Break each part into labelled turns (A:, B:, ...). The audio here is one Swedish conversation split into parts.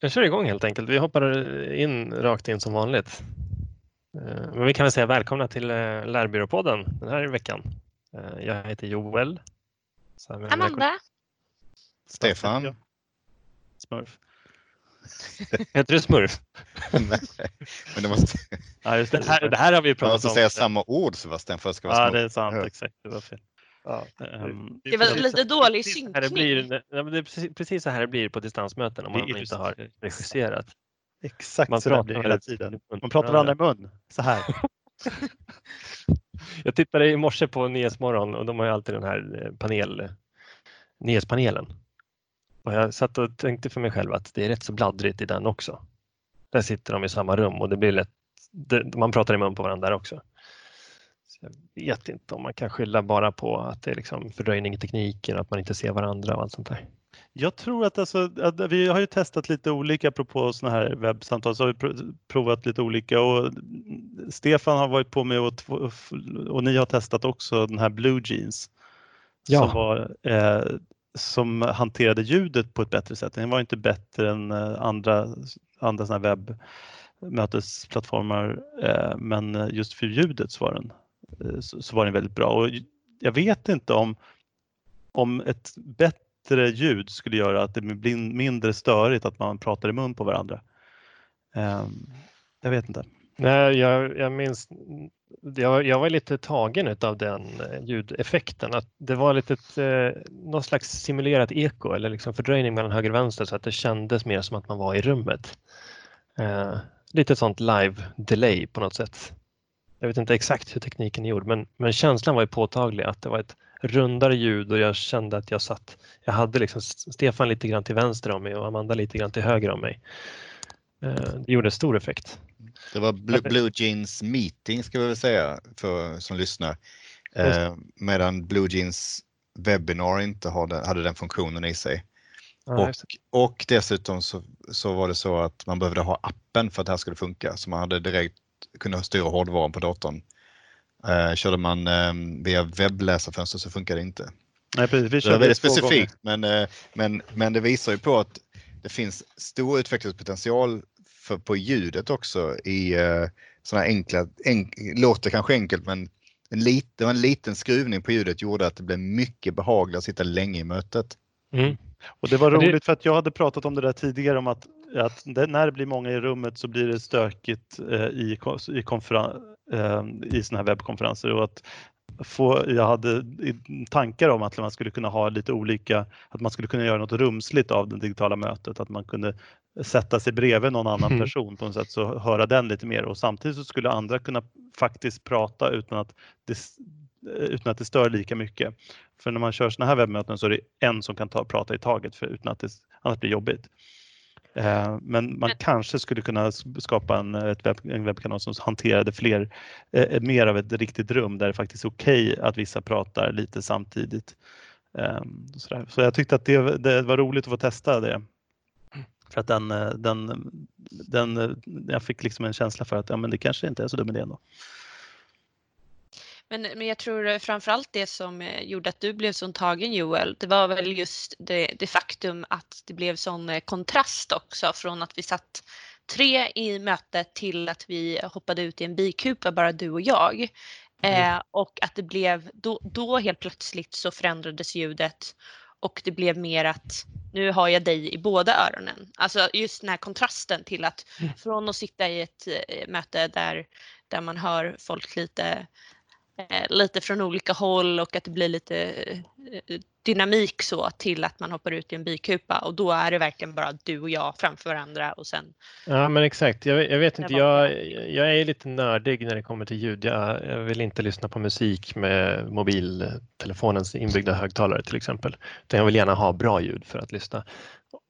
A: jag kör igång helt enkelt. Vi hoppar in rakt in som vanligt. Eh, men vi kan väl säga välkomna till eh, Lärbyråpodden den här veckan. Eh, jag heter Joel.
B: Amanda.
C: Stefan.
D: Smurf.
A: Heter du Smurf?
C: Nej, men det måste...
D: Ja, just
A: Det här, det här har vi
C: Man
A: pratat
C: måste
A: om.
C: säga samma ord Sebastian för att det ska vara
D: Ja,
C: smart.
D: det är sant. Exakt, det var fel.
A: Ja.
D: Ehm,
B: Det var lite dålig synkning.
A: det, blir, ja, men det är precis, så här det blir på distansmöten om man inte har regisserat.
D: Exakt
A: Man
D: så
A: pratar
D: blir det
A: hela
D: hela
A: tiden.
D: Man pratar varandra i mun. Så här.
A: Jag tittade i morse på Nyhetsmorgon och de har ju alltid den här eh, panel, nyhetspanelen. Och jag satt och tänkte för mig själv att det är rätt så bladdrigt i den också. Där sitter de i samma rum och det blir lätt, man pratar i mun på varandra där också. Jag vet inte om man kan skylla bara på att det är liksom fördröjning i tekniken och att man inte ser varandra och allt sånt där.
D: Jag tror att, alltså, att vi har ju testat lite olika, apropå sådana här webbsamtal, så har vi pr- provat lite olika och Stefan har varit på med och, och ni har testat också den här Blue Jeans.
A: Ja.
D: Som, var, eh, som hanterade ljudet på ett bättre sätt. Den var inte bättre än eh, andra, andra såna här webbmötesplattformar eh, men just för ljudet så var den, Eh, så, så var den väldigt bra. Och jag vet inte om, om ett bättre ljud skulle göra att det blir mindre störigt att man pratar i mun på varandra. Um, jag vet inte.
A: Nej, jag, jag minns, jag, jag var lite tagen av den eh, ljudeffekten. Att det var lite ett, eh, någon slags simulerat eko eller liksom fördröjning mellan höger och vänster så att det kändes mer som att man var i rummet. Eh, lite sånt live delay på något sätt. Jag vet inte exakt hur tekniken är gjord men, men känslan var ju påtaglig att det var ett rundare ljud och jag kände att jag satt, jag hade liksom Stefan lite grann till vänster om mig och Amanda lite grann till höger om mig. Eh, det gjorde stor effekt.
C: Det var Blue, Blue Jeans meeting ska vi väl säga för som lyssnar. Eh, medan Blue Jeans webinar inte hade, hade den funktionen i sig.
A: Ja,
C: Och, och dessutom så, så var det så att man behövde ha appen för att det här skulle funka. Så man hade direkt kunnat styra hårdvaran på datorn. Eh, körde man eh, via webbläsarfönster så funkar det inte.
D: Nej, precis. Vi
C: Det är väldigt specifikt men, eh, men, men det visar ju på att det finns stor utvecklingspotential för, på ljudet också i eh, sådana enkla, enk, låter kanske enkelt men en lit, det var en liten skruvning på ljudet gjorde att det blev mycket behagligare att sitta länge i mötet.
A: Mm.
D: Och det var roligt för att jag hade pratat om det där tidigare om att, att när det blir många i rummet så blir det stökigt eh, i, i, konferen, eh, i såna här webbkonferenser och att få, jag hade tankar om att man skulle kunna ha lite olika, att man skulle kunna göra något rumsligt av det digitala mötet, att man kunde sätta sig bredvid någon annan
A: Mm.
D: person på något sätt så höra den lite mer och samtidigt så skulle andra kunna faktiskt prata utan att det, s- utan att det stör lika mycket. För när man kör såna här webbmöten så är det en som kan ta, prata i taget för, utan att det annars blir jobbigt. Eh, men man kanske skulle kunna skapa en, webb, en webbkanal som hanterade fler, eh, mer av ett riktigt rum där det faktiskt är okej att vissa pratar lite samtidigt. Eh, sådär. Så jag tyckte att det, det var roligt att få testa det. För att den, eh, den, den, eh, jag fick liksom en känsla för att ja, men det kanske inte är så dum idé ändå.
B: Men, men jag tror framförallt det som eh, gjorde att du blev så tagen Joel, det var väl just det, det faktum att det blev sån eh, kontrast också från att vi satt tre i mötet till att vi hoppade ut i en bikupa, bara du och jag. Eh, och att det blev, då, då helt plötsligt så förändrades ljudet och det blev mer att nu har jag dig i båda öronen. Alltså just den här kontrasten till att
A: Mm.
B: från att sitta i ett eh, möte där, där man hör folk lite eh, lite från olika håll och att det blir lite eh, dynamik så till att man hoppar ut i en bikupa och då är det verkligen bara du och jag framför varandra och sen
A: Ja men exakt, jag, jag vet inte, jag, jag är lite nördig när det kommer till ljud. Jag, jag vill inte lyssna på musik med mobiltelefonens inbyggda högtalare till exempel. Utan jag vill gärna ha bra ljud för att lyssna.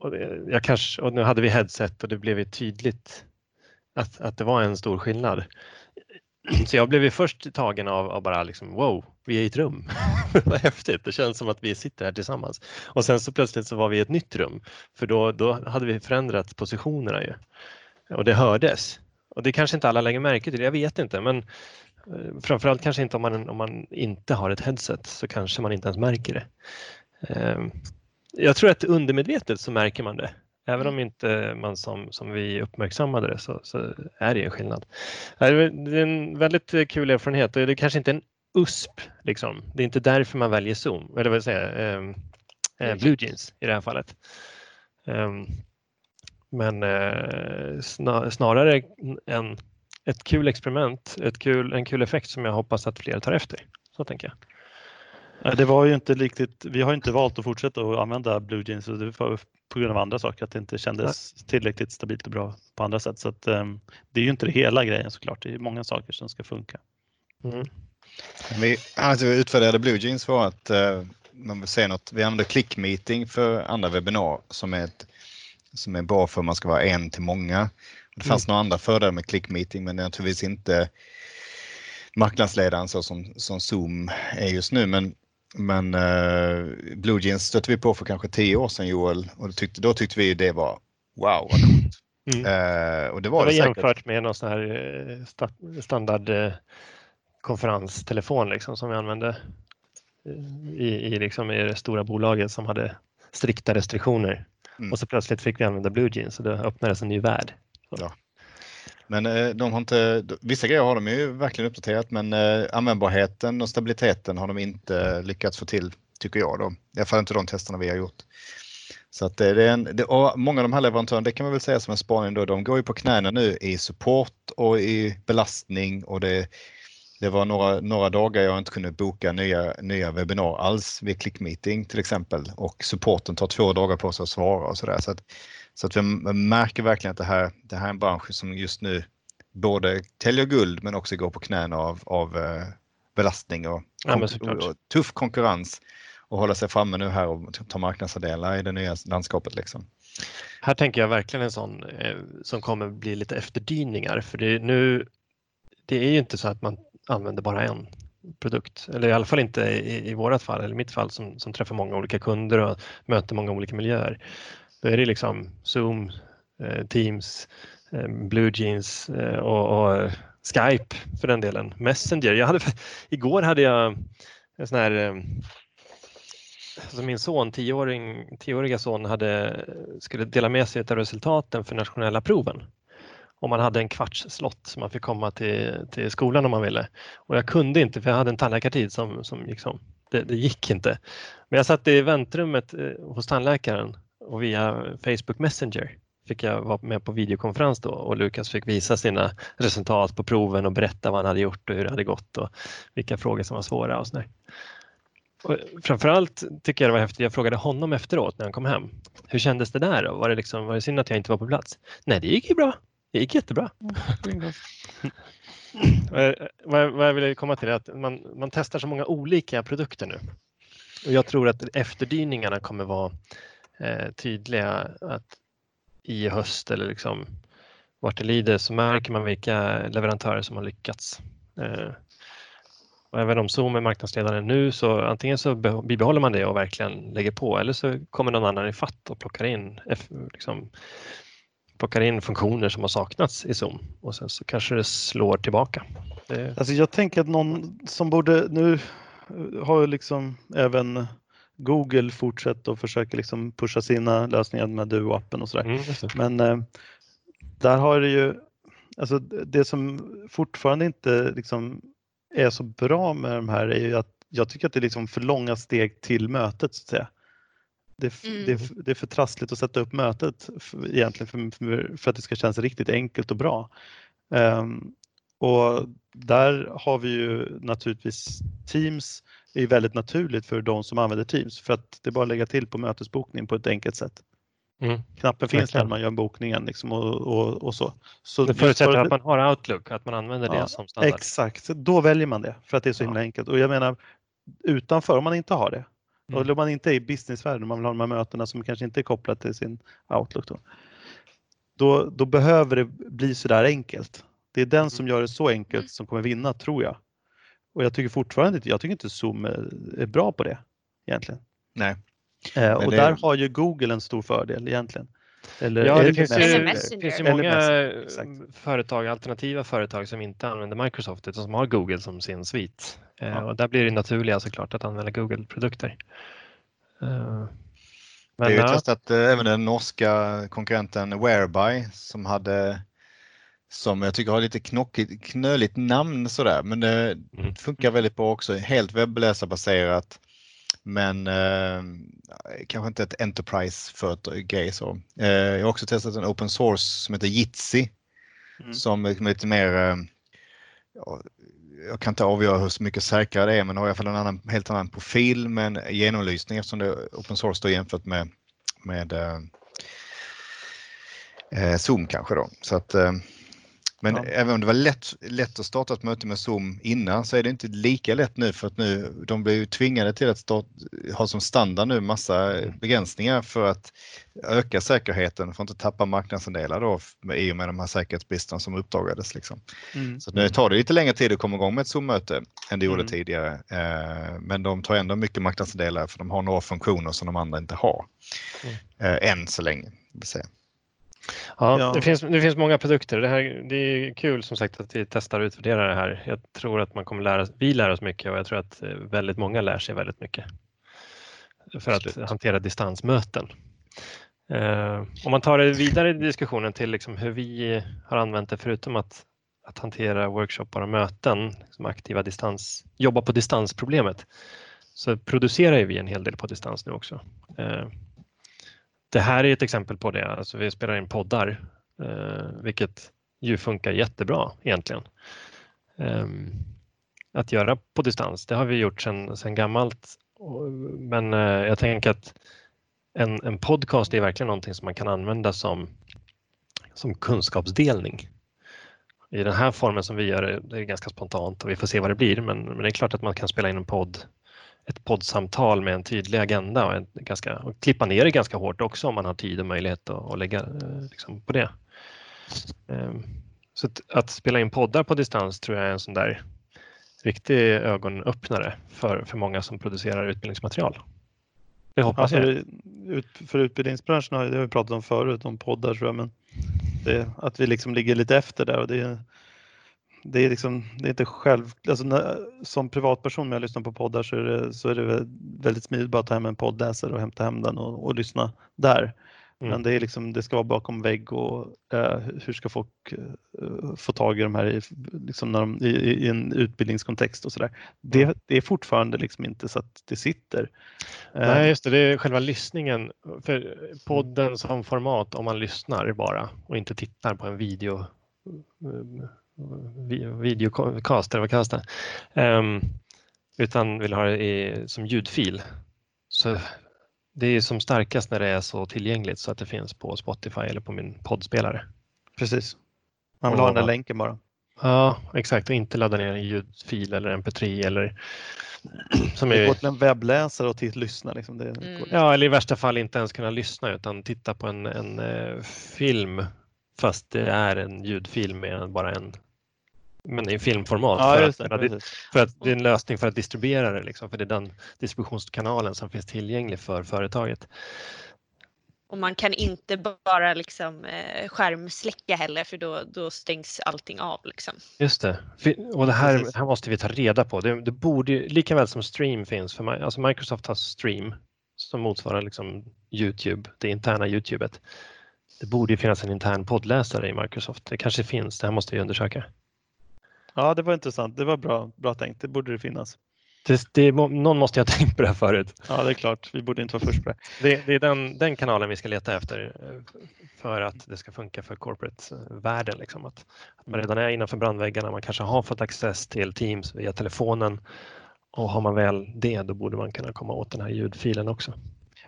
A: Och, det- jag kanske, och nu hade vi headset och det blev ju tydligt att, att det var en stor skillnad. Så jag blev ju först tagen av, av bara liksom wow, vi är i ett rum. Vad häftigt, det känns som att vi sitter här tillsammans. Och sen så plötsligt så var vi i ett nytt rum för då, då hade vi förändrat positionerna ju. Och det hördes. Och det kanske inte alla lägger märke till, jag vet inte men eh, framförallt kanske inte om man, om man inte har ett headset så kanske man inte ens märker det. Eh, Jag tror att undermedvetet så märker man det. Även om inte man som, som vi uppmärksammade det så, så är det en skillnad. Det är en väldigt kul erfarenhet och det är kanske inte en USP. Liksom. Det är inte därför man väljer Zoom, eller vad säger jag, eh, Blue Jeans i det här fallet. Um, men eh, snarare en, ett kul experiment, ett kul, en kul effekt som jag hoppas att fler tar efter. Så tänker jag.
D: Det var ju inte riktigt, vi har inte valt att fortsätta att använda Blue Jeans på grund av andra saker, att det inte kändes Nej. tillräckligt stabilt och bra på andra sätt. Så att, um, det är ju inte det hela grejen såklart, det är många saker som ska funka.
C: Mm. Vi, alltså, vi utvärderade Blue Jeans var att uh, man vill se något, vi använder click meeting för andra webbinar som är, ett, som är bra för om man ska vara en till många. Det fanns mm. några andra fördelar med click meeting men det är naturligtvis inte marknadsledaren så som, som Zoom är just nu. Men men uh, Blue Jeans stötte vi på för kanske tio år sedan Joel och då tyckte, då tyckte vi det var wow vad coolt. Mm. Uh, och det var det,
A: det jämfört med någon sån här uh, standard uh, konferenstelefon liksom, som vi använde i, i, liksom, i det stora bolaget som hade strikta restriktioner. Mm. Och så plötsligt fick vi använda Blue Jeans och då öppnades en ny värld. Ja.
C: Men eh, de har inte, vissa grejer har de ju verkligen uppdaterat men eh, användbarheten och stabiliteten har de inte lyckats få till tycker jag då. I alla fall inte de testerna vi har gjort. Så att eh, det är en, det, många av de här leverantörerna, det kan man väl säga som en spaning då, de går ju på knäna nu i support och i belastning och det, det var några, några dagar jag inte kunde boka nya, nya webbinar alls vid clickmeeting till exempel och supporten tar två dagar på sig att svara och sådär. Så, så att vi märker verkligen att det här, det här är en bransch som just nu både täljer guld men också går på knäna av, av eh, belastning och, ja, och, tuff konkurrens och hålla sig framme nu här och ta marknadsandelar i det nya landskapet. Liksom.
A: Här tänker jag verkligen en sån eh, som kommer bli lite efterdyningar för det, nu, det är ju inte så att man använder bara en produkt, eller i alla fall inte i, i vårat fall, eller mitt fall som, som träffar många olika kunder och möter många olika miljöer. Då är det liksom Zoom, eh, Teams, Bluejeans Blue Jeans eh, och, och, Skype för den delen. Messenger. Jag hade, igår hade jag en sån här Alltså min son, tioåring, tioåriga son, hade, skulle dela med sig av resultaten för nationella proven. Och man hade en kvarts slott så man fick komma till, till skolan om man ville. Och jag kunde inte för jag hade en tandläkartid som, som gick. Det, det gick inte. Men jag satt i väntrummet hos tandläkaren och via Facebook Messenger fick jag vara med på videokonferens då och Lukas fick visa sina resultat på proven och berätta vad han hade gjort och hur det hade gått och vilka frågor som var svåra och sådär. Och framförallt tycker jag det var häftigt, jag frågade honom efteråt när han kom hem. Hur kändes det där då? Var det, liksom, var det synd att jag inte var på plats? Nej, det gick ju bra. Det gick jättebra. vad jag ville komma till är att man, man testar så många olika produkter nu. Och jag tror att efterdyningarna kommer vara eh, tydliga att i höst eller liksom vart det lider så märker man vilka leverantörer som har lyckats. Eh, och även om Zoom är marknadsledare nu så antingen så bibehåller man det och verkligen lägger på eller så kommer någon annan i fatt och plockar in, liksom, plockar in funktioner som har saknats i Zoom och sen så kanske det slår tillbaka.
D: Det... Alltså jag tänker att någon som borde, nu har liksom även Google fortsätter att försöka liksom pusha sina lösningar med Duo-appen och sådär. Mm, Men eh, där har det ju, alltså det som fortfarande inte liksom är så bra med de här är ju att jag tycker att det är liksom för långa steg till mötet så att säga. Det, mm. det, det är för trassligt att sätta upp mötet för, egentligen för, för, att det ska kännas riktigt enkelt och bra. Um, och där har vi ju naturligtvis Teams är väldigt naturligt för de som använder Teams för att det är bara att lägga till på mötesbokning på ett enkelt sätt. Mm. Knappen finns där man gör bokningen liksom och, och, och, så. så.
A: Det förutsätter att man har Outlook, att man använder ja, det som standard.
D: Exakt, då väljer man det för att det är så himla enkelt. Och jag menar utanför, om man inte har det, mm. och om man inte är i businessvärlden, om man vill ha de här mötena som kanske inte är kopplat till sin Outlook då, då, då behöver det bli så där enkelt. Det är den mm. som gör det så enkelt som kommer vinna, tror jag. Och jag tycker fortfarande inte, jag tycker inte Zoom är, bra på det egentligen.
C: Nej.
D: Eh, och det... där har ju Google en stor fördel egentligen.
A: Eller, ja, det finns ju, det finns ju många företag, alternativa företag som inte använder Microsoft utan som har Google som sin svit. Eh, ja. Och där blir det naturliga såklart att använda Google-produkter.
C: Uh. Vi har ju testat eh, även den norska konkurrenten Whereby som hade som jag tycker har lite knockigt, knöligt namn sådär men det
A: Mm.
C: funkar väldigt bra också. Helt webbläsarbaserat men eh, kanske inte ett enterprise för ett grej så. Eh, jag har också testat en open source som heter Jitsi
D: Mm.
C: som är lite mer eh, ja, jag kan inte avgöra hur mycket säkrare det är men har i alla fall en annan, helt annan profil med en genomlysning eftersom det är open source då jämfört med, med eh, eh, Zoom kanske då. Så att, eh, men
D: Ja.
C: även om det var lätt, lätt att starta ett möte med Zoom innan så är det inte lika lätt nu för att nu de blir ju tvingade till att start, ha som standard nu massa begränsningar för att öka säkerheten för att inte tappa marknadsandelar då med, i och med de här säkerhetsbristerna som uppdagades. Liksom.
D: Mm.
C: Så nu tar det lite längre tid att komma igång med ett Zoom-möte än det gjorde
D: Mm.
C: tidigare. Eh, men de tar ändå mycket marknadsandelar för de har några funktioner som de andra inte har. Eh, än så länge. Vill säga.
A: Ja,
D: Ja.
A: Det, finns, det finns många produkter. Det, här, det är kul som sagt att vi testar och utvärderar det här. Jag tror att man kommer lära vi lär oss mycket och jag tror att eh, väldigt många lär sig väldigt mycket för att hantera distansmöten. Eh, om man tar det vidare i diskussionen till liksom hur vi har använt det förutom att, att hantera workshoppar och möten, liksom aktiva distans, jobba på distansproblemet, så producerar vi en hel del på distans nu också. Eh, det här är ett exempel på det. Alltså vi spelar in poddar, eh, vilket ju funkar jättebra egentligen. Eh, att göra på distans, det har vi gjort sedan, sedan gammalt. Men eh, jag tänker att en, en podcast är verkligen någonting som man kan använda som, som kunskapsdelning. I den här formen som vi gör det, det är ganska spontant och vi får se vad det blir. Men, men det är klart att man kan spela in en podd ett poddsamtal med en tydlig agenda och, en ganska, och klippa ner det ganska hårt också om man har tid och möjlighet att, att lägga eh, liksom, på det. Ehm, Så att, att spela in poddar på distans tror jag är en sån där riktig ögonöppnare för, för många som producerar utbildningsmaterial. Det
D: Ja,
A: hoppas jag.
D: för, ut, för utbildningsbranschen har det har vi pratat om förut, om poddar tror jag, men det, att vi liksom ligger lite efter där och det, är- det är liksom, det är inte själv, alltså när, som privatperson när jag lyssnar på poddar så är det, så är det väl väldigt smidigt bara att ta hem en poddläsare och hämta hem den och, och lyssna där.
A: Mm.
D: Men det är liksom, det ska vara bakom vägg och eh, hur ska folk eh, få tag i de här i, liksom när de, i, i en utbildningskontext och sådär. Det,
A: Mm.
D: det är fortfarande liksom inte så att det sitter. Eh,
A: Nej, just det, det är själva lyssningen. För podden som format, om man lyssnar bara och inte tittar på en video vi- videocast eller vad kallas det? Ehm, utan vill ha det i, som ljudfil. Så det är som starkast när det är så tillgängligt så att det finns på Spotify eller på min poddspelare.
D: Precis. Man vill ha den där länken bara.
A: Ja, exakt och inte ladda ner en ljudfil eller mp3 eller som
D: Det
A: är
D: går till en webbläsare och till lyssna. Liksom. Det,
B: Mm.
A: Ja, eller i värsta fall inte ens kunna lyssna utan titta på en, en eh, film fast det är en ljudfil med bara en men i filmformat
D: ja,
A: för, att,
D: just det,
A: di-
D: precis.
A: för att det är en lösning för att distribuera det liksom, för det är den distributionskanalen som finns tillgänglig för företaget.
B: Och man kan inte bara liksom eh, skärmsläcka heller för då, då stängs allting av. Liksom.
A: Just det. Och det här, här måste vi ta reda på. Det, det borde ju, lika väl som Stream finns, för alltså Microsoft har Stream som motsvarar liksom Youtube, det interna Youtubet. Det borde ju finnas en intern poddläsare i Microsoft. Det kanske finns, det här måste vi undersöka.
D: Ja, det var intressant. Det var bra, bra tänkt. Det borde det finnas.
A: Det, det, någon måste ju ha tänkt på det här förut.
D: Ja, det är klart. Vi borde inte vara först på det.
A: Det, det är den, den kanalen vi ska leta efter eh, för att det ska funka för corporate-världen. Liksom. Att, att man redan är innanför brandväggarna, man kanske har fått access till Teams via telefonen och har man väl det, då borde man kunna komma åt den här ljudfilen också.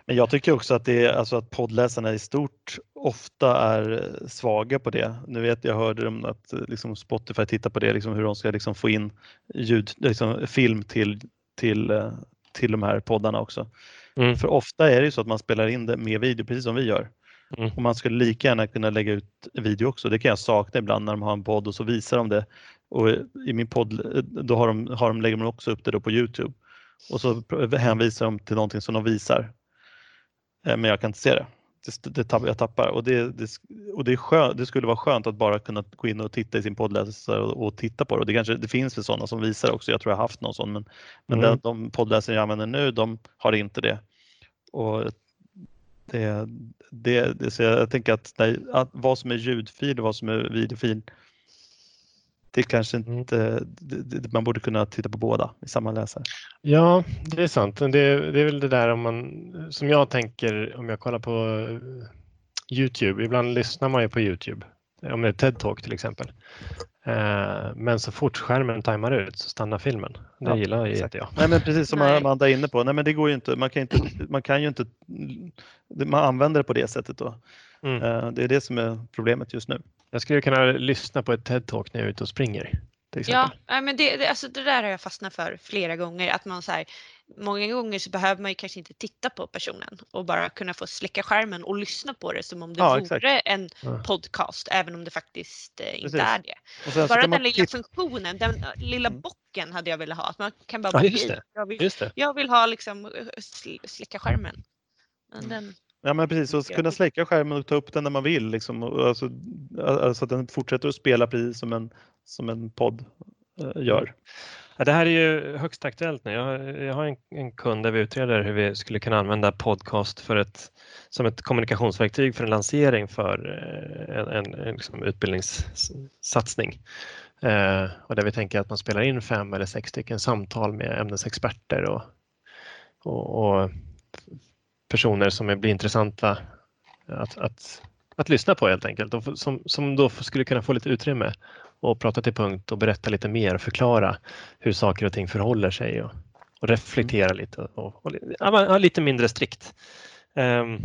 D: Men jag tycker också att, det är, alltså att poddläsarna i stort ofta är eh, svaga på det. Nu vet jag hörde om att eh, liksom Spotify tittar på det, liksom hur de ska liksom få in ljud, liksom film till, till, eh, till de här poddarna också.
A: Mm.
D: För ofta är det så att man spelar in det med video, precis som vi gör.
A: Mm.
D: Och man skulle lika gärna kunna lägga ut video också. Det kan jag sakna ibland när de har en podd och så visar de det. Och i min podd då har de, har de, lägger de också upp det då på Youtube. Och så hänvisar de till någonting som de visar. Eh, Men jag kan inte se det. Det, det tappar, jag tappar och, det, det, och det, är skön, det skulle vara skönt att bara kunna gå in och titta i sin poddläsare och, och titta på det. Och det, kanske, det finns väl sådana som visar också. Jag tror jag har haft någon sån. Men, men
A: Mm.
D: den, de poddläsare jag använder nu, de har inte det. Och Det, det, det, så jag tänker att, nej, att vad som är ljudfil och vad som är videofil, det kanske
A: Mm.
D: inte, det, det, man borde kunna titta på båda i samma läsare.
A: Ja, det är sant. Det, det är väl det där om man, som jag tänker om jag kollar på eh, Youtube. Ibland lyssnar man ju på Youtube, om det är TED-talk till exempel. Eh, Men så fort skärmen tajmar ut så stannar filmen. Det
D: Ja,
A: gillar ju inte jag.
D: Nej men precis som
B: Nej.
D: Amanda är inne på, nej men det går ju inte, man kan, inte, man kan ju inte, man använder det på det sättet då.
A: Mm.
D: Eh, Det är det som är problemet just nu.
A: Jag skulle kunna lyssna på ett TED-talk när jag är ute och springer.
B: Ja, men det, det, alltså det där har jag fastnat för flera gånger. Att man så här, många gånger så behöver man ju kanske inte titta på personen och bara kunna få släcka skärmen och lyssna på det som om det
D: Ja,
B: vore
D: exakt.
B: en
A: Ja.
B: podcast, även om det faktiskt eh, inte är det. Bara den
D: man
B: lilla funktionen, den eh, lilla
D: Mm.
B: bocken hade jag velat ha. Att man kan bara
A: Ja, just det.
B: Jag vill,
A: Just det.
B: jag vill ha liksom eh, sl- släcka skärmen. Men den,
D: Ja men precis, och kunna släcka skärmen och ta upp den när man vill. Liksom, alltså, alltså att den fortsätter att spela precis som en, som en podd eh, gör.
A: Ja, det här är ju högst aktuellt nu. Jag, jag har en, en kund där vi utreder hur vi skulle kunna använda podcast för ett, som ett kommunikationsverktyg för en lansering för eh, en, en, en liksom utbildningssatsning. Eh, och där vi tänker att man spelar in fem eller sex stycken samtal med ämnesexperter och, och, och personer som är- blir intressanta att, att, att lyssna på helt enkelt och som, som då skulle kunna få lite utrymme och prata till punkt och berätta lite mer och förklara hur saker och ting förhåller sig och, och reflektera lite och, och ja, lite mindre strikt. Ehm,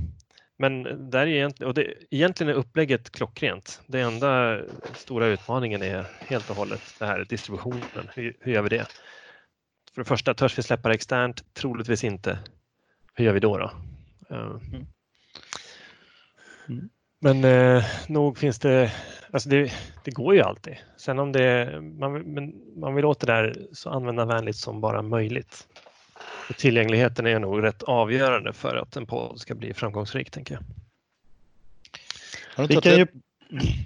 A: men där är egentligen, och det, egentligen är upplägget klockrent. Det enda stora utmaningen är helt och hållet det här distributionen. Hur, hur gör vi det? För det första, törs vi släppa det externt? Troligtvis inte. Hur gör vi då? då? Ehm,
D: Mm.
A: Men eh, nog finns det, alltså det, det går ju alltid. Sen om det, man, men man vill åt det där så användarvänligt som bara möjligt. Och tillgängligheten är nog rätt avgörande för att en podd ska bli framgångsrik, tänker jag.
C: Har,
D: Vi ju,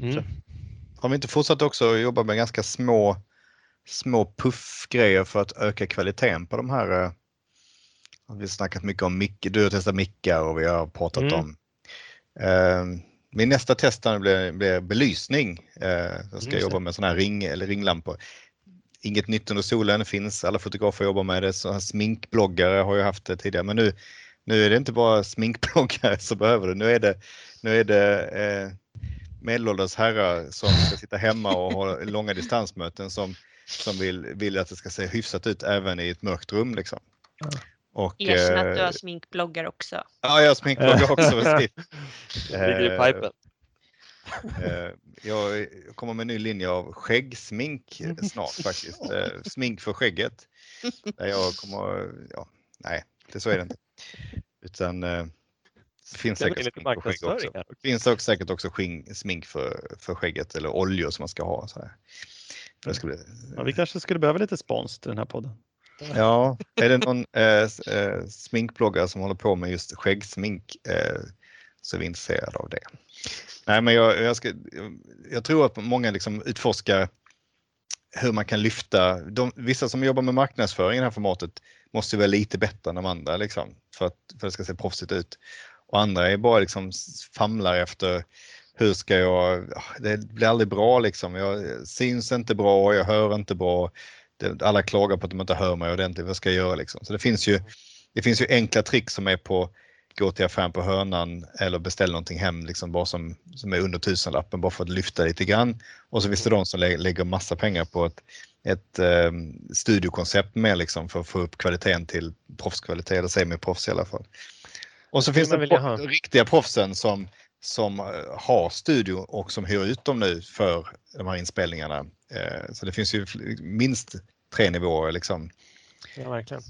A: Mm.
C: har vi inte fortsatt också att jobba med ganska små, små puffgrejer för att öka kvaliteten på de här? Vi har snackat mycket om mick, du har testat mickar och vi har pratat
A: Mm.
C: om. Eh, min nästa test blir, blir belysning. Eh, jag ska
A: Just
C: jobba med sådana här ring eller ringlampor. Inget nytt under solen finns, alla fotografer jobbar med det. Så sminkbloggare har ju haft det tidigare men nu, nu är det inte bara sminkbloggare som behöver det. Nu är det, nu är det eh, medelålders herrar som ska sitta hemma och ha långa distansmöten som, som vill, vill att det ska se hyfsat ut även i ett mörkt rum. Liksom.
A: Ja.
C: Och,
B: erkänn att du
C: eh,
B: har sminkbloggar också.
C: Ja, jag har sminkbloggar också.
D: ligger i
C: Eh,
D: pipen.
C: Eh, Jag kommer med en ny linje av skäggsmink eh, snart faktiskt. Eh, Smink för skägget. Där jag kommer, ja, nej, det så är det inte. Utan eh, det finns
A: Det
C: säkert smink för skägg också.
A: här.
C: Det finns också, säkert också skink, smink för, för skägget eller oljor som man ska ha. Så här. För det ska bli,
D: Ja, vi kanske skulle behöva lite spons till den här podden.
C: Ja, är det någon eh, eh, sminkbloggare som håller på med just skäggsmink eh, så är vi intresserade av det. Nej, men jag, jag, ska, jag tror att många liksom utforskar hur man kan lyfta. De, vissa som jobbar med marknadsföring i det här formatet måste vara lite bättre än de andra liksom, för, att, för att det ska se proffsigt ut. Och andra är bara liksom famlar efter hur ska jag, ah, det blir aldrig bra liksom. Jag syns inte bra, jag hör inte bra alla klagar på att de inte hör mig ordentligt, vad ska jag göra liksom? Så det finns ju, det finns ju enkla trick som är på gå till affären på hörnan eller beställ någonting hem liksom bara som, som är under tusenlappen bara för att lyfta lite grann. Och så finns det de som lä lägger massa pengar på ett, ett eh, studiokoncept med liksom för att få upp kvaliteten till proffskvalitet eller semi-proffs i alla fall. Och så
A: Skulle
C: finns det
A: man vilja ha.
C: pro- riktiga proffsen som, som eh, har studio och som hyr ut dem nu för de här inspelningarna. Eh, Så det finns ju minst tre nivåer liksom.
A: Ja, verkligen.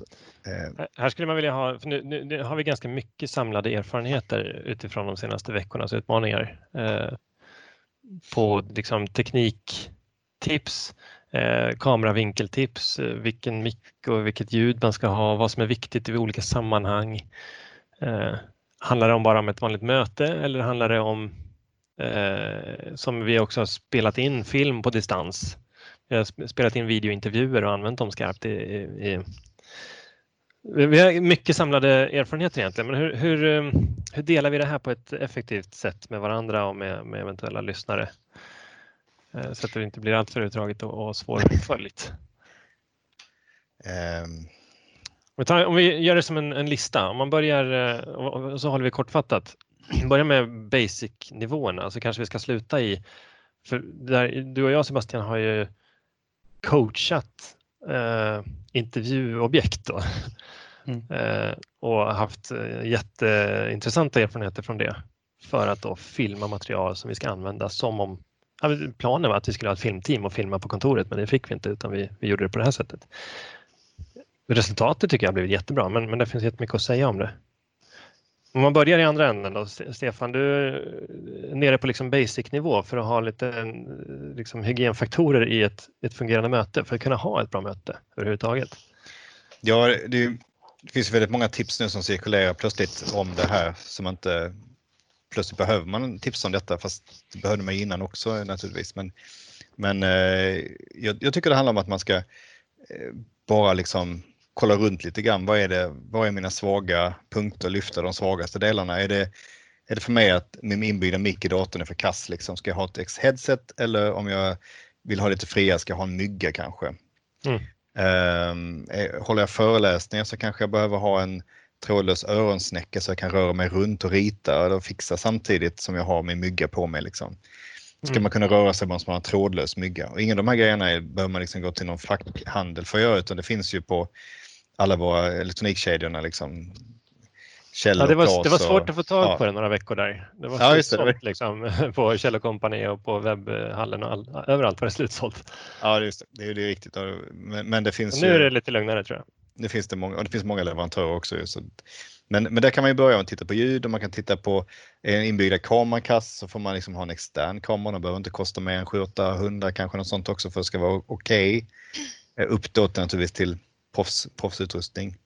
C: Eh,
A: Här- skulle man vilja ha, för nu, nu, nu har vi ganska mycket samlade erfarenheter utifrån de senaste veckornas utmaningar eh, på liksom tekniktips, eh, kameravinkeltips, eh, vilken mick och vilket ljud man ska ha, vad som är viktigt i olika sammanhang. Eh, handlar det om bara om ett vanligt möte eller handlar det om som vi också har spelat in film på distans? Vi har sp- spelat in videointervjuer och använt dem skarpt i, i, vi har mycket samlade erfarenheter egentligen, men hur, hur, eh, hur delar vi det här på ett effektivt sätt med varandra och med, med eventuella lyssnare? Eh, så att det inte blir alltför utdraget och, och svårföljt.
C: Ehm,
A: Vi tar, om vi gör det som en, en lista, om man börjar, eh, så håller vi kortfattat. Börja med basic-nivåerna, så kanske vi ska sluta i, för där, du och jag Sebastian har ju coachat eh, intervjuobjekt då.
D: Mm.
A: Eh, och haft eh, jätteintressanta erfarenheter från det för att då filma material som vi ska använda som om planen var att vi skulle ha ett filmteam och filma på kontoret men det fick vi inte utan vi, vi gjorde det på det här sättet. Resultatet tycker jag har blivit jättebra men, men det finns jättemycket att säga om det. Om man börjar i andra änden då, Stefan, du är nere på liksom basic-nivå för att ha lite eh, liksom, hygienfaktorer i ett, ett fungerande möte för att kunna ha ett bra möte överhuvudtaget.
C: Ja, det, det finns väldigt många tips nu som cirkulerar plötsligt om det här som inte plötsligt behöver man tips om detta fast det behövde man innan också naturligtvis. Men, men eh, jag, jag tycker det handlar om att man ska bara liksom kolla runt lite grann. Vad är, det, vad är mina svaga punkter? Lyfta de svagaste delarna. Är det, är det för mig att min inbyggda mick i datorn är för kass? Liksom? Ska jag ha ett X-headset eller om jag vill ha lite friare ska jag ha en mygga kanske?
A: Mm.
C: Eh, håller jag föreläsningar så kanske jag behöver ha en trådlös öronsnäcka så jag kan röra mig runt och rita eller fixa samtidigt som jag har min mygga på mig. Liksom. Ska
A: Mm.
C: man kunna röra sig måste man ha en trådlös mygga. Och ingen av de här grejerna är, behöver man liksom gå till någon fackhandel för att göra utan det finns ju på alla våra elektronikkedjorna. Liksom. Kjell
A: Ja, det, var, det var svårt
C: och-
A: att få tag
C: ja.
A: på det några veckor där. Det var
C: Ja, just det,
A: slutsålt liksom, på Kjell Company och på webbhallen och all, överallt var det slutsålt.
C: Ja, det är just det. Det är, det är riktigt. Men, men det finns
A: Och nu är
C: ju...
A: det lite lugnare tror jag.
C: Det finns det många, och det finns många leverantörer också. Så, men, men där kan man ju börja med att titta på ljud och man kan titta på en inbyggda kamerakass så får man liksom ha en extern kamera. Den behöver inte kosta mer än 700 kanske något sånt också för att det ska vara okej. Okay. Uppåt naturligtvis till proffs, proffsutrustning.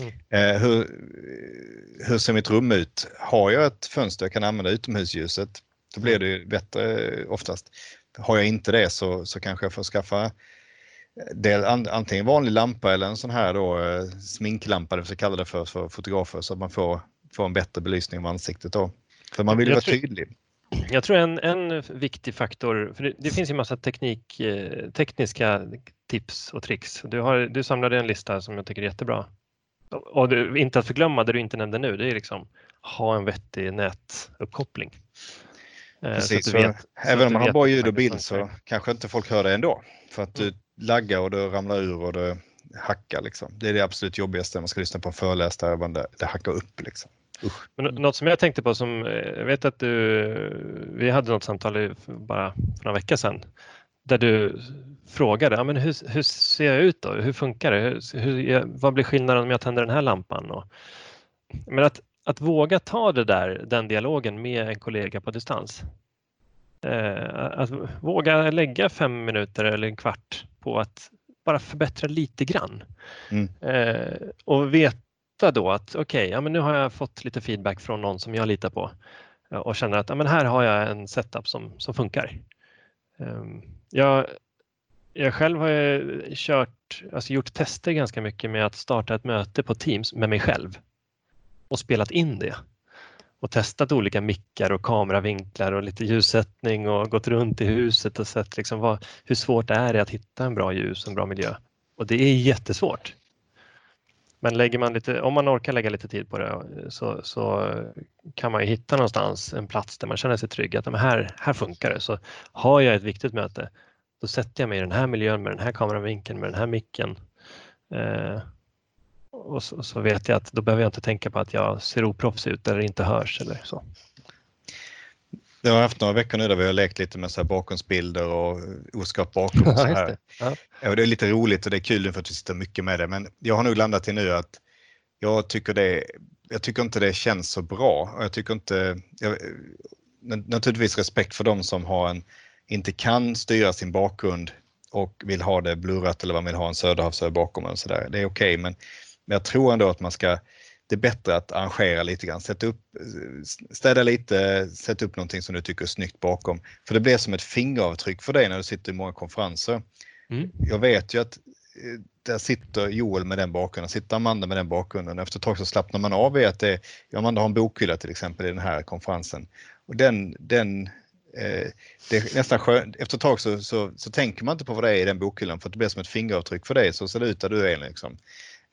A: Mm.
C: Eh, hur, hur ser mitt rum ut? Har jag ett fönster jag kan använda utomhusljuset, då blir det ju bättre oftast. Har jag inte det så, så kanske jag får skaffa del, an, antingen vanlig lampa eller en sån här då, eh, sminklampa, det vi kallar det för, för fotografer, så att man får, får en bättre belysning av ansiktet då. För man vill ju vara tydlig.
A: Jag tror en, en viktig faktor, för det, det finns ju massa teknik, eh, tekniska tips och tricks. Du, har, du samlade en lista som jag tycker är jättebra. Och det, inte att förglömma det du inte nämnde nu, det är liksom ha en vettig nätuppkoppling. Eh,
C: Precis,
A: så du vet, så
C: även
A: du
C: om man har bra ljud och bild så kanske inte folk hör det ändå. För att du laggar och du ramlar ur och du hackar. Liksom. Det är det absolut jobbigaste när man ska lyssna på en föreläsare, där det, det hackar upp. Liksom.
A: Men nå- något som jag tänkte på som, eh, jag vet att du, vi hade något samtal bara för några veckor sedan där du frågade, ja, men hur, hur ser jag ut då? Hur funkar det? Hur, hur, vad blir skillnaden om jag tänder den här lampan? Och, men att, att våga ta det där, den dialogen med en kollega på distans. Eh, att våga lägga fem minuter eller en kvart på att bara förbättra lite grann.
C: Mm.
A: Eh, och veta då att okej, ja, men nu har jag fått lite feedback från någon som jag litar på eh, och känner att ja, men här har jag en setup som, som funkar. Ehm, jag, jag själv har ju kört, alltså gjort tester ganska mycket med att starta ett möte på Teams med mig själv och spelat in det och testat olika mickar och kameravinklar och lite ljussättning och gått runt i huset och sett liksom vad, hur svårt det är att hitta en bra ljus och en bra miljö. Och det är jättesvårt. Men lägger man lite, om man orkar lägga lite tid på det så, så kan man ju hitta någonstans en plats där man känner sig trygg att "Men här, här funkar det. Så har jag ett viktigt möte, då sätter jag mig i den här miljön med den här kameravinkeln, med den här micken. Eh, och så, så vet jag att då behöver jag inte tänka på att jag ser oproffsig ut eller inte hörs eller så.
C: Jag har haft några veckor nu där vi har lekt lite med så här bakgrundsbilder och oskapt bakom. Och så här.
A: det. Ja.
C: Ja, det är lite roligt och det är kul för att vi sitter mycket med det. Men jag har nog landat i nu att jag tycker, det, jag tycker inte det känns så bra. Och jag tycker inte, jag, naturligtvis respekt för de som har en, inte kan styra sin bakgrund och vill ha det blurrat eller man vill ha en Söderhavsö bakom och så där. Det är okej, men, men jag tror ändå att man ska det är bättre att arrangera lite grann, sätta upp, städa lite, sätta upp någonting som du tycker är snyggt bakom. För det blir som ett fingeravtryck för dig när du sitter i många konferenser.
A: Mm.
C: Jag vet ju att eh, där sitter Joel med den bakgrunden, sitter Amanda med den bakgrunden. Efter ett tag så slappnar man av i att det, Amanda har en bokhylla till exempel i den här konferensen. Och den, den eh, det är nästan skönt. Efter ett tag så, så, så, tänker man inte på vad det är i den bokhyllan för att det blir som ett fingeravtryck för dig. Så ser det ut där du är. Liksom.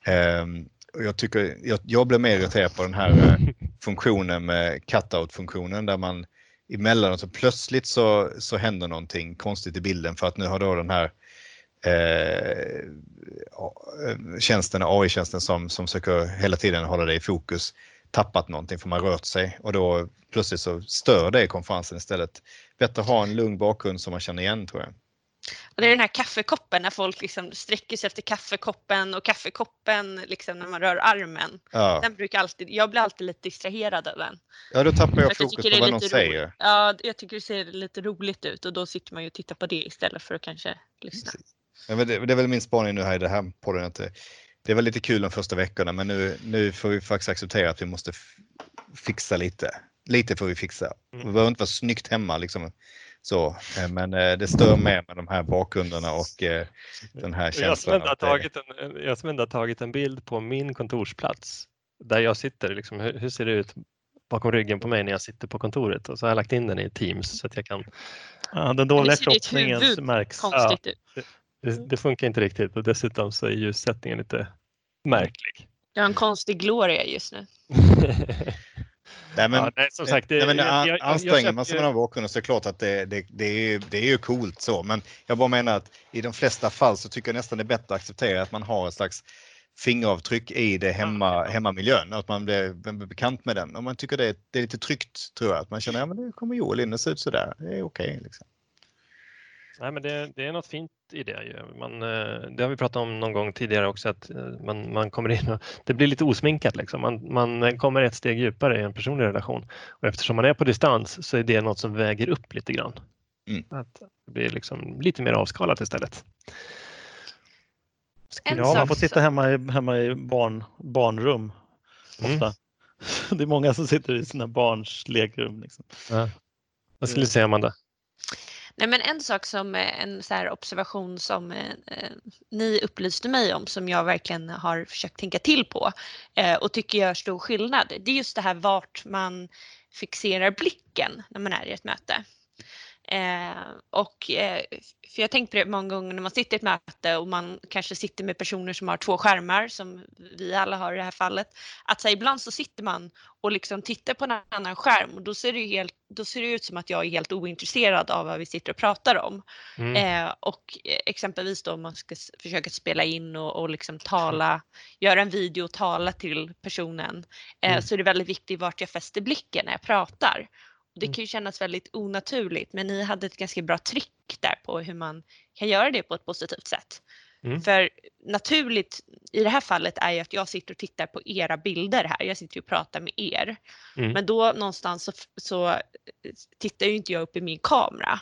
C: Um, och jag, tycker, jag, jag blir mer irriterad på den här uh, funktionen med cutout-funktionen där man emellanåt så plötsligt så, så händer någonting konstigt i bilden för att nu har då den här eh, tjänsten, AI-tjänsten som, som försöker hela tiden hålla dig i fokus tappat någonting för man rört sig och då plötsligt så stör det konferensen istället. Bättre att ha en lugn bakgrund som man känner igen tror jag.
B: Och det är den här kaffekoppen när folk liksom sträcker sig efter kaffekoppen och kaffekoppen liksom när man rör armen. Ja. Den brukar alltid, jag blir alltid lite distraherad av den.
C: Ja, då tappar jag fokus på vad någon säger.
B: Ja, jag tycker det ser lite roligt ut och då sitter man ju och tittar på det istället för att kanske lyssna.
C: Men det, det är väl min spaning nu här i det här podden att det, det var lite kul de första veckorna men nu, nu får vi faktiskt acceptera att vi måste fixa lite. Lite får vi fixa. Mm. Det behöver inte vara snyggt hemma liksom. Så, eh, men eh, det stör med med de här bakgrunderna och eh, den här känslan.
A: Jag som, tagit en, jag som ändå har tagit en bild på min kontorsplats där jag sitter. Liksom, hur, hur, ser det ut bakom ryggen på mig när jag sitter på kontoret? Och så har jag lagt in den i Teams så att jag kan.
D: Ja, den dåliga kroppningen märks.
B: Ja,
A: det, det, funkar inte riktigt och dessutom så är ljussättningen lite märklig.
B: Jag har en konstig gloria just nu.
C: Nej, men, ja, nej, som sagt, det, nej, men jag, jag, anstränger man sig med de bakgrunden så är det klart att det, det, det, är, det är ju coolt så. Men jag bara menar att i de flesta fall så tycker jag nästan det är bättre att acceptera att man har ett slags fingeravtryck i det hemma, hemmamiljön, att man blir, blir bekant med den. Om man tycker det, det är lite tryggt tror jag, att man känner att ja, det kommer Joel in och ser ut sådär, det är okej. Okay, liksom.
A: Nej, men det, det, är något fint i det. Ju. Man, eh, det har vi pratat om någon gång tidigare också att eh, man, man kommer in och det blir lite osminkat. Liksom. Man, man kommer ett steg djupare i en personlig relation och eftersom man är på distans så är det något som väger upp lite grann. Mm. Att det blir liksom lite mer avskalat istället.
D: ja, man får sitta hemma i, hemma i barn, barnrum mm. ofta. Mm. Det är många som sitter i sina barns lekrum. Liksom.
A: Ja. Vad skulle du säga Amanda?
B: Nej, men en sak som eh, en så här observation som eh, eh, ni upplyste mig om som jag verkligen har försökt tänka till på eh, och tycker gör stor skillnad. Det är just det här vart man fixerar blicken när man är i ett möte. Eh, och, eh, för jag har tänkt på det många gånger när man sitter i ett möte och man kanske sitter med personer som har två skärmar som vi alla har i det här fallet. Att så här, ibland så sitter man och liksom tittar på en annan skärm och då ser det, helt, då ser det ut som att jag är helt ointresserad av vad vi sitter och pratar om. Mm. Eh, och exempelvis då om man ska försöka spela in och, och liksom tala, göra en video och tala till personen eh, mm. så är det väldigt viktigt vart jag fäster blicken när jag pratar. Det mm. kan ju kännas väldigt onaturligt men ni hade ett ganska bra trick där på hur man kan göra det på ett positivt sätt. Mm. För naturligt i det här fallet är ju att jag sitter och tittar på era bilder här. Jag sitter och pratar med er. Mm. Men då någonstans så, så, tittar ju inte jag upp i min kamera.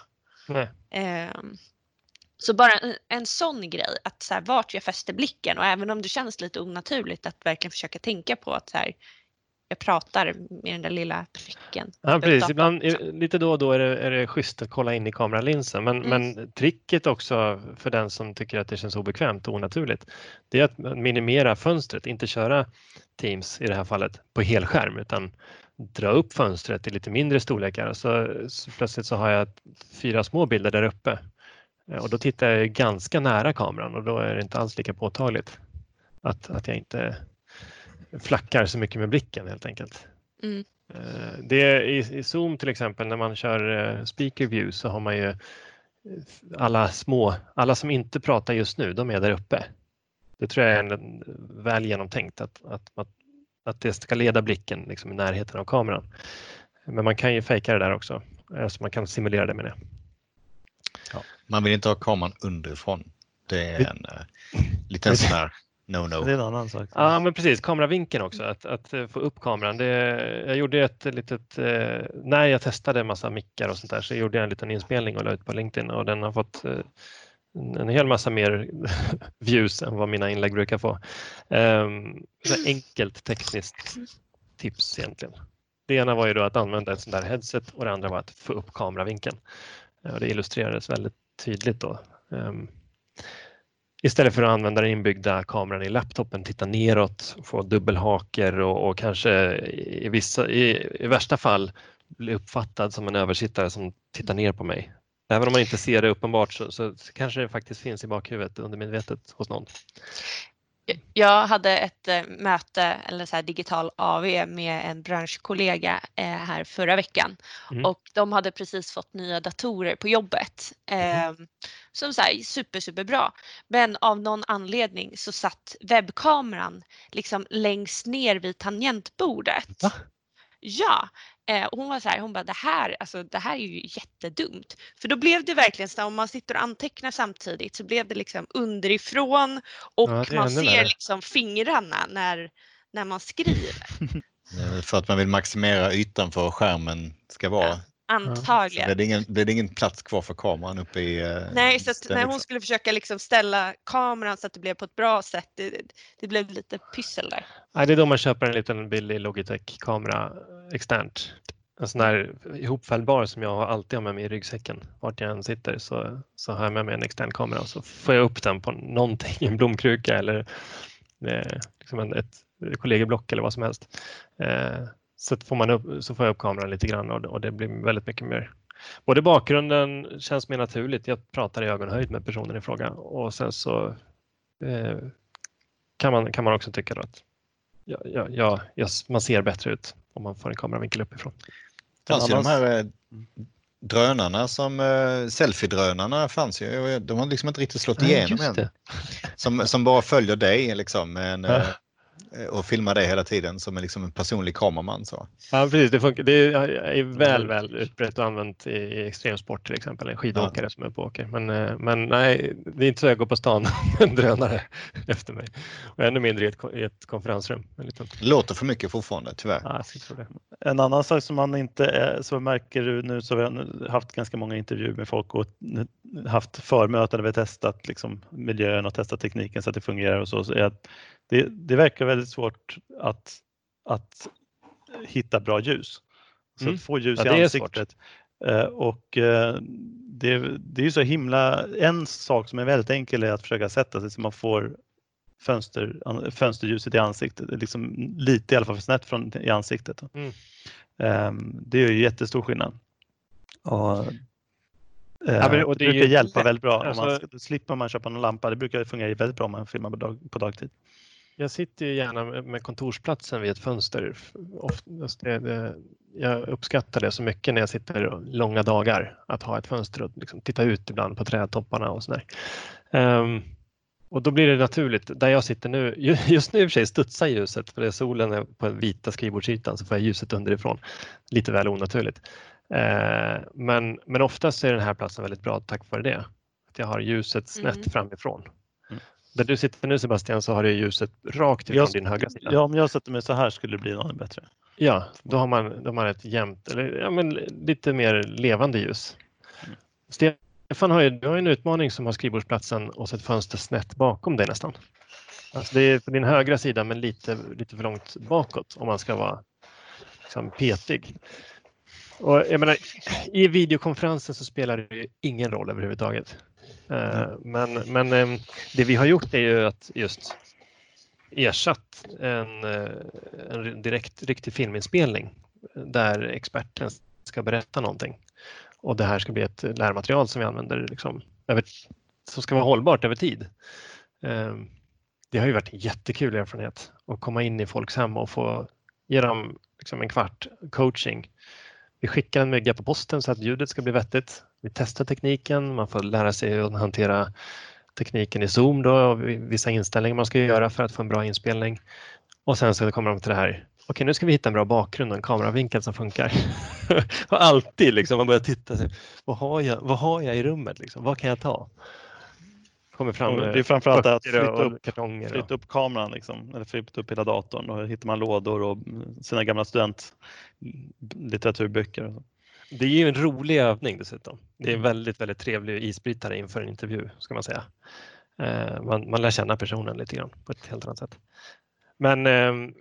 B: Um, så bara en, en sån grej, att så här, vart jag fäster blicken och även om det känns lite onaturligt att verkligen försöka tänka på att så här, jag pratar med den där lilla pricken.
A: Ja, precis. Ibland, lite då och då är det, är det schysst att kolla in i kameralinsen men, mm. men tricket också för den som tycker att det känns obekvämt och onaturligt det är att minimera fönstret, inte köra Teams i det här fallet på helskärm utan dra upp fönstret i lite mindre storlekar så, så plötsligt så har jag fyra små bilder där uppe och då tittar jag ganska nära kameran och då är det inte alls lika påtagligt att, att jag inte flackar så mycket med blicken helt enkelt. Mm. Eh, det är, i, I Zoom till exempel när man kör eh, speaker view så har man ju eh, alla små, alla som inte pratar just nu, de är där uppe. Det tror jag är en, väl genomtänkt att, att, att, att det ska leda blicken liksom i närheten av kameran. Men man kan ju fejka det där också, alltså man kan simulera det med det.
C: Ja, man vill inte ha kameran underifrån. Det är en uh, liten sån här No, no.
D: Det är en annan sak.
A: Ja, men precis. Kameravinkeln också, att, att få upp kameran. Det, jag gjorde ett litet, eh, när jag testade en massa mickar och sånt där så gjorde jag en liten inspelning och la ut på LinkedIn och den har fått eh, en hel massa mer views än vad mina inlägg brukar få. Um, enkelt tekniskt tips egentligen. Det ena var ju då att använda ett sånt där headset och det andra var att få upp kameravinkeln. Och det illustrerades väldigt tydligt då. Um, istället för att använda den inbyggda kameran i laptopen, titta neråt, få dubbelhaker och, och kanske i, vissa, i, i värsta fall bli uppfattad som en översittare som tittar ner på mig. Även om man inte ser det uppenbart så, så, så kanske det faktiskt finns i bakhuvudet undermedvetet hos någon.
B: Jag hade ett äh, möte eller så här digital AV med en branschkollega äh, här förra veckan mm. och de hade precis fått nya datorer på jobbet äh, som så här, super superbra. Men av någon anledning så satt webbkameran liksom längst ner vid tangentbordet. Va? Ja, Eh, och hon var så här, hon bara det här, alltså, det här är ju jättedumt. För då blev det verkligen så om man sitter och antecknar samtidigt så blev det liksom underifrån och ja, man ser liksom fingrarna när, när man skriver.
C: För att man vill maximera ytan för skärmen ska vara. Ja.
B: Antagligen.
C: Så det, är ingen, det är ingen plats kvar för kameran uppe i...
B: Eh, Nej, så att när hon skulle försöka liksom ställa kameran så att det blev på ett bra sätt, det, det blev lite pyssel där.
A: Nej, det är då man köper en liten billig Logitech-kamera externt. En sån här ihopfällbar som jag alltid har med mig i ryggsäcken. Vart jag än sitter så, så har jag med mig en extern kamera och så får jag upp den på någonting, en blomkruka eller eh, liksom en, ett kollegieblock eller vad som helst. Eh, så får, man upp, så får jag upp kameran lite grann och, och det blir väldigt mycket mer. Både bakgrunden känns mer naturligt, jag pratar i ögonhöjd med personen i fråga och sen så eh, kan, man, kan man också tycka att ja, ja, ja, man ser bättre ut om man får en kameravinkel uppifrån.
C: Fanns ju de här eh, drönarna som eh, selfie-drönarna fanns ju. De har liksom inte riktigt slått igenom än. Som, som bara följer dig liksom. Med en, äh. Eh, och filmar dig hela tiden som en, liksom en personlig kameraman. Så.
A: Ja, precis. Det, funkar, det är väl, väl utbrett och använt i extremsport till exempel, en skidåkare ja. som är på åker. Men, eh, men nej, det är inte så jag går på stan med en drönare efter mig. Och ännu mindre i ett, i ett konferensrum.
C: Det låter för mycket fortfarande, tyvärr.
A: Ja,
D: en annan sak som man inte är, så märker nu så har vi haft ganska många intervjuer med folk och haft förmöten där vi testat liksom, miljön och testat tekniken så att det fungerar och så, så är att det, det verkar väldigt svårt att, att hitta bra ljus. Så mm. att få ljus ja, i ansiktet. Uh, och uh, det, det är ju så himla, en sak som är väldigt enkel är att försöka sätta sig så man får fönster, fönsterljuset i ansiktet, liksom lite i alla fall för snett från, i ansiktet. Mm. Um, det är ju jättestor skillnad. Och, Ja, det, och det, det brukar hjälpa väldigt bra. Alltså, om man ska, slipper man köpa någon lampa. Det brukar fungera väldigt bra om man filmar på, dag, på dagtid.
A: Jag sitter ju gärna med kontorsplatsen vid ett fönster. Det, jag uppskattar det så mycket när jag sitter långa dagar att ha ett fönster och liksom titta ut ibland på trädtopparna och sådär. Um, och då blir det naturligt, där jag sitter nu, just nu i och för sig studsar ljuset för det solen är på den vita skrivbordsytan så får jag ljuset underifrån. Lite väl onaturligt. Uh, men, men oftast är den här platsen väldigt bra tack vare det. Att jag har ljuset snett mm. framifrån. Där du sitter nu Sebastian så har du ljuset rakt ifrån jag, din högra sida.
D: Ja, om jag sätter mig så här skulle det bli något bättre.
A: Ja, då har man, då har man ett jämnt, eller ja, men lite mer levande ljus. Mm. Stefan har ju, du har en utmaning som har skrivbordsplatsen och så ett fönster snett bakom dig nästan. Alltså det är på din högra sida men lite, lite för långt bakåt om man ska vara liksom, petig. Och jag menar, I videokonferensen så spelar det ingen roll överhuvudtaget. Eh, men, men ehm, det vi har gjort är ju att just ersatt en, eh, en direkt riktig filminspelning där experten ska berätta någonting. Och det här ska bli ett lärmaterial som vi använder liksom över, som ska vara hållbart över tid. Ehm, det har ju varit en jättekul erfarenhet att komma in i folks hem och få ge dem liksom en kvart coaching. Vi skickar en mygga på posten så att ljudet ska bli vettigt. Vi testar tekniken, man får lära sig att hantera tekniken i Zoom då, och vissa inställningar man ska göra för att få en bra inspelning. Och sen så kommer de till det här, okej nu ska vi hitta en bra bakgrund och en kameravinkel som funkar. och alltid liksom, man börjar titta, vad har jag, vad har jag i rummet, liksom? vad kan jag ta?
D: Kommer fram det är framförallt att flytta upp, flytta upp kameran, liksom, eller flytta upp hela datorn. Då hittar man lådor och sina gamla studentlitteraturböcker.
A: Det är ju en rolig övning dessutom. Det är en mm. väldigt, väldigt trevlig isbrytare inför en intervju ska man säga. Eh, man, man lär känna personen lite grann på ett helt annat sätt. Men ehm,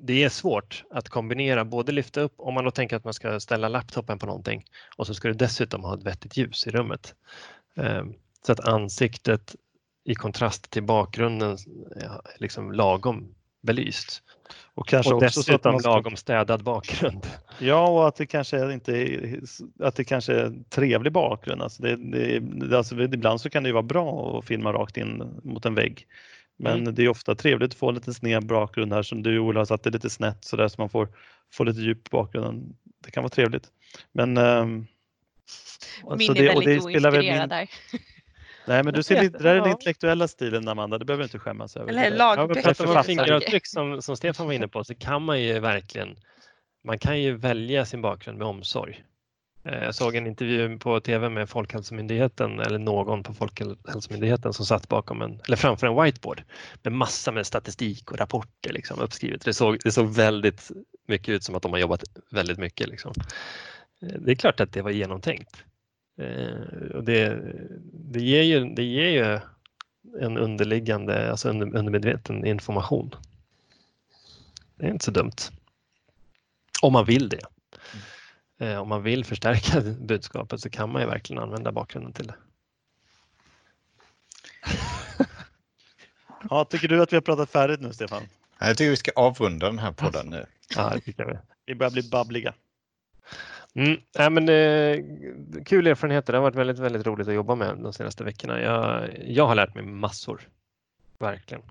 A: det är svårt att kombinera, både lyfta upp, om man då tänker att man ska ställa laptopen på någonting och så ska du dessutom ha ett vettigt ljus i rummet. Ehm, så att ansiktet i kontrast till bakgrunden liksom lagom belyst.
D: Och kanske
A: och
D: också så att
A: dessutom
D: man ska,
A: lagom städad bakgrund.
D: Ja, och att det kanske inte är, att det kanske är en trevlig bakgrund. Alltså det, det, alltså ibland så kan det ju vara bra att filma rakt in mot en vägg. Men
A: Mm.
D: det är ofta trevligt att få lite sned bakgrund här som du Ola har satt det lite snett så där så man får, får lite djup bakgrunden. Det kan vara trevligt. Men ehm, alltså
B: Min är
D: det-
B: väldigt
D: det spelar väl
B: oinspirerad
D: min-
B: där.
D: Nej men du ser lite, det där är den
A: Ja.
D: intellektuella stilen Amanda, det behöver du inte skämmas över.
B: Eller.
A: Ja,
B: lagböcker.
A: om
D: författare.
A: fingeravtryck som, som Stefan var inne på så kan man ju verkligen man kan ju välja sin bakgrund med omsorg. Eh, Jag såg en intervju på tv med Folkhälsomyndigheten eller någon på Folkhälsomyndigheten som satt bakom en, eller framför en whiteboard med massa med statistik och rapporter liksom uppskrivet. Det såg, det såg väldigt mycket ut som att de har jobbat väldigt mycket. Liksom. Eh, Det är klart att det var genomtänkt. Eh, Och det, det, ger ju, det ger ju en underliggande, alltså under, undermedveten information. Det är inte så dumt. Om man vill det. Eh, om man vill förstärka budskapet så kan man ju verkligen använda bakgrunden till det.
D: Ja, tycker du att vi har pratat färdigt nu Stefan?
C: Jag tycker vi ska avrunda den här podden nu.
A: Ja, det tycker jag.
D: Vi börjar bli babbliga.
A: Mm, nej, men, eh, kul erfarenheter. Det har varit väldigt, väldigt roligt att jobba med de senaste veckorna. Jag, jag har lärt mig massor. Verkligen.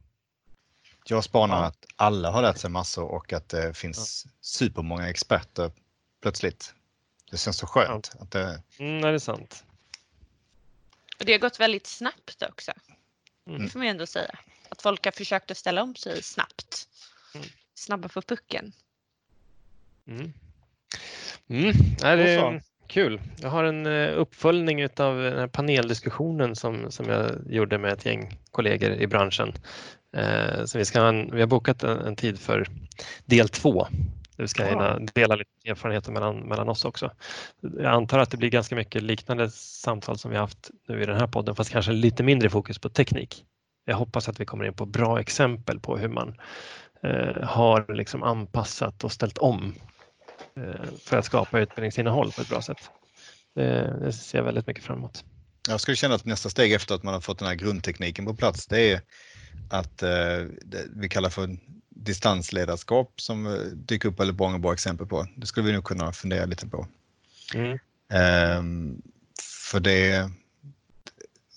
C: Jag spanar
D: Ja.
C: att alla har lärt sig massor och att det finns supermånga experter plötsligt. Det känns så skönt. Att det,
A: Mm, det är sant.
B: Och det har gått väldigt snabbt också.
A: Mm.
B: Det får man ju ändå säga. Att folk har försökt att ställa om sig snabbt.
A: Mm.
B: Snabba på pucken.
A: Mm. Mm, nej, det är kul. Jag har en eh, uppföljning av den här paneldiskussionen som, som jag gjorde med ett gäng kollegor i branschen. Eh, så vi, ska ha en, vi har bokat en, en tid för del två. Vi ska hinna dela lite erfarenheter mellan, mellan oss också. Jag antar att det blir ganska mycket liknande samtal som vi haft nu i den här podden fast kanske lite mindre fokus på teknik. Jag hoppas att vi kommer in på bra exempel på hur man eh, har liksom anpassat och ställt om för att skapa utbildningsinnehåll på ett bra sätt. Det, det ser jag väldigt mycket fram emot.
C: jag skulle känna att nästa steg efter att man har fått den här grundtekniken på plats, det är att eh, det vi kallar för distansledarskap som eh, dyker upp väldigt många bra exempel på. Det skulle vi nog kunna fundera lite på.
A: Mm.
C: Ehm, för det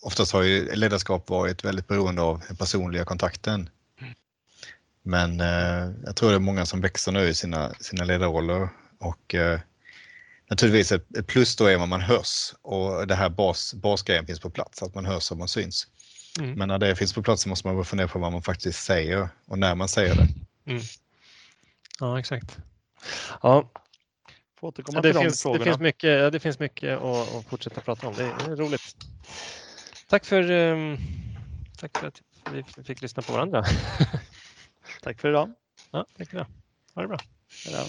C: oftast har ju ledarskap varit väldigt beroende av den personliga kontakten. Men eh, jag tror det är många som växer nu i sina, sina ledarroller och eh, naturligtvis ett, ett plus då är vad man hörs och det här bas, basgrejen finns på plats, att man hörs och man syns.
A: Mm.
C: Men när det finns på plats så måste man börja fundera på vad man faktiskt säger och när man säger det.
A: Ja, exakt. Ja,
D: Får återkomma
A: det,
D: till de
A: finns, det,
D: frågorna.
A: finns mycket, det finns mycket att, att fortsätta prata om. Det är, det är roligt. Tack för, ehm, tack för att vi fick lyssna på varandra.
D: Tack för idag.
A: Ja, tack för det. Ha det bra.
D: Hej då.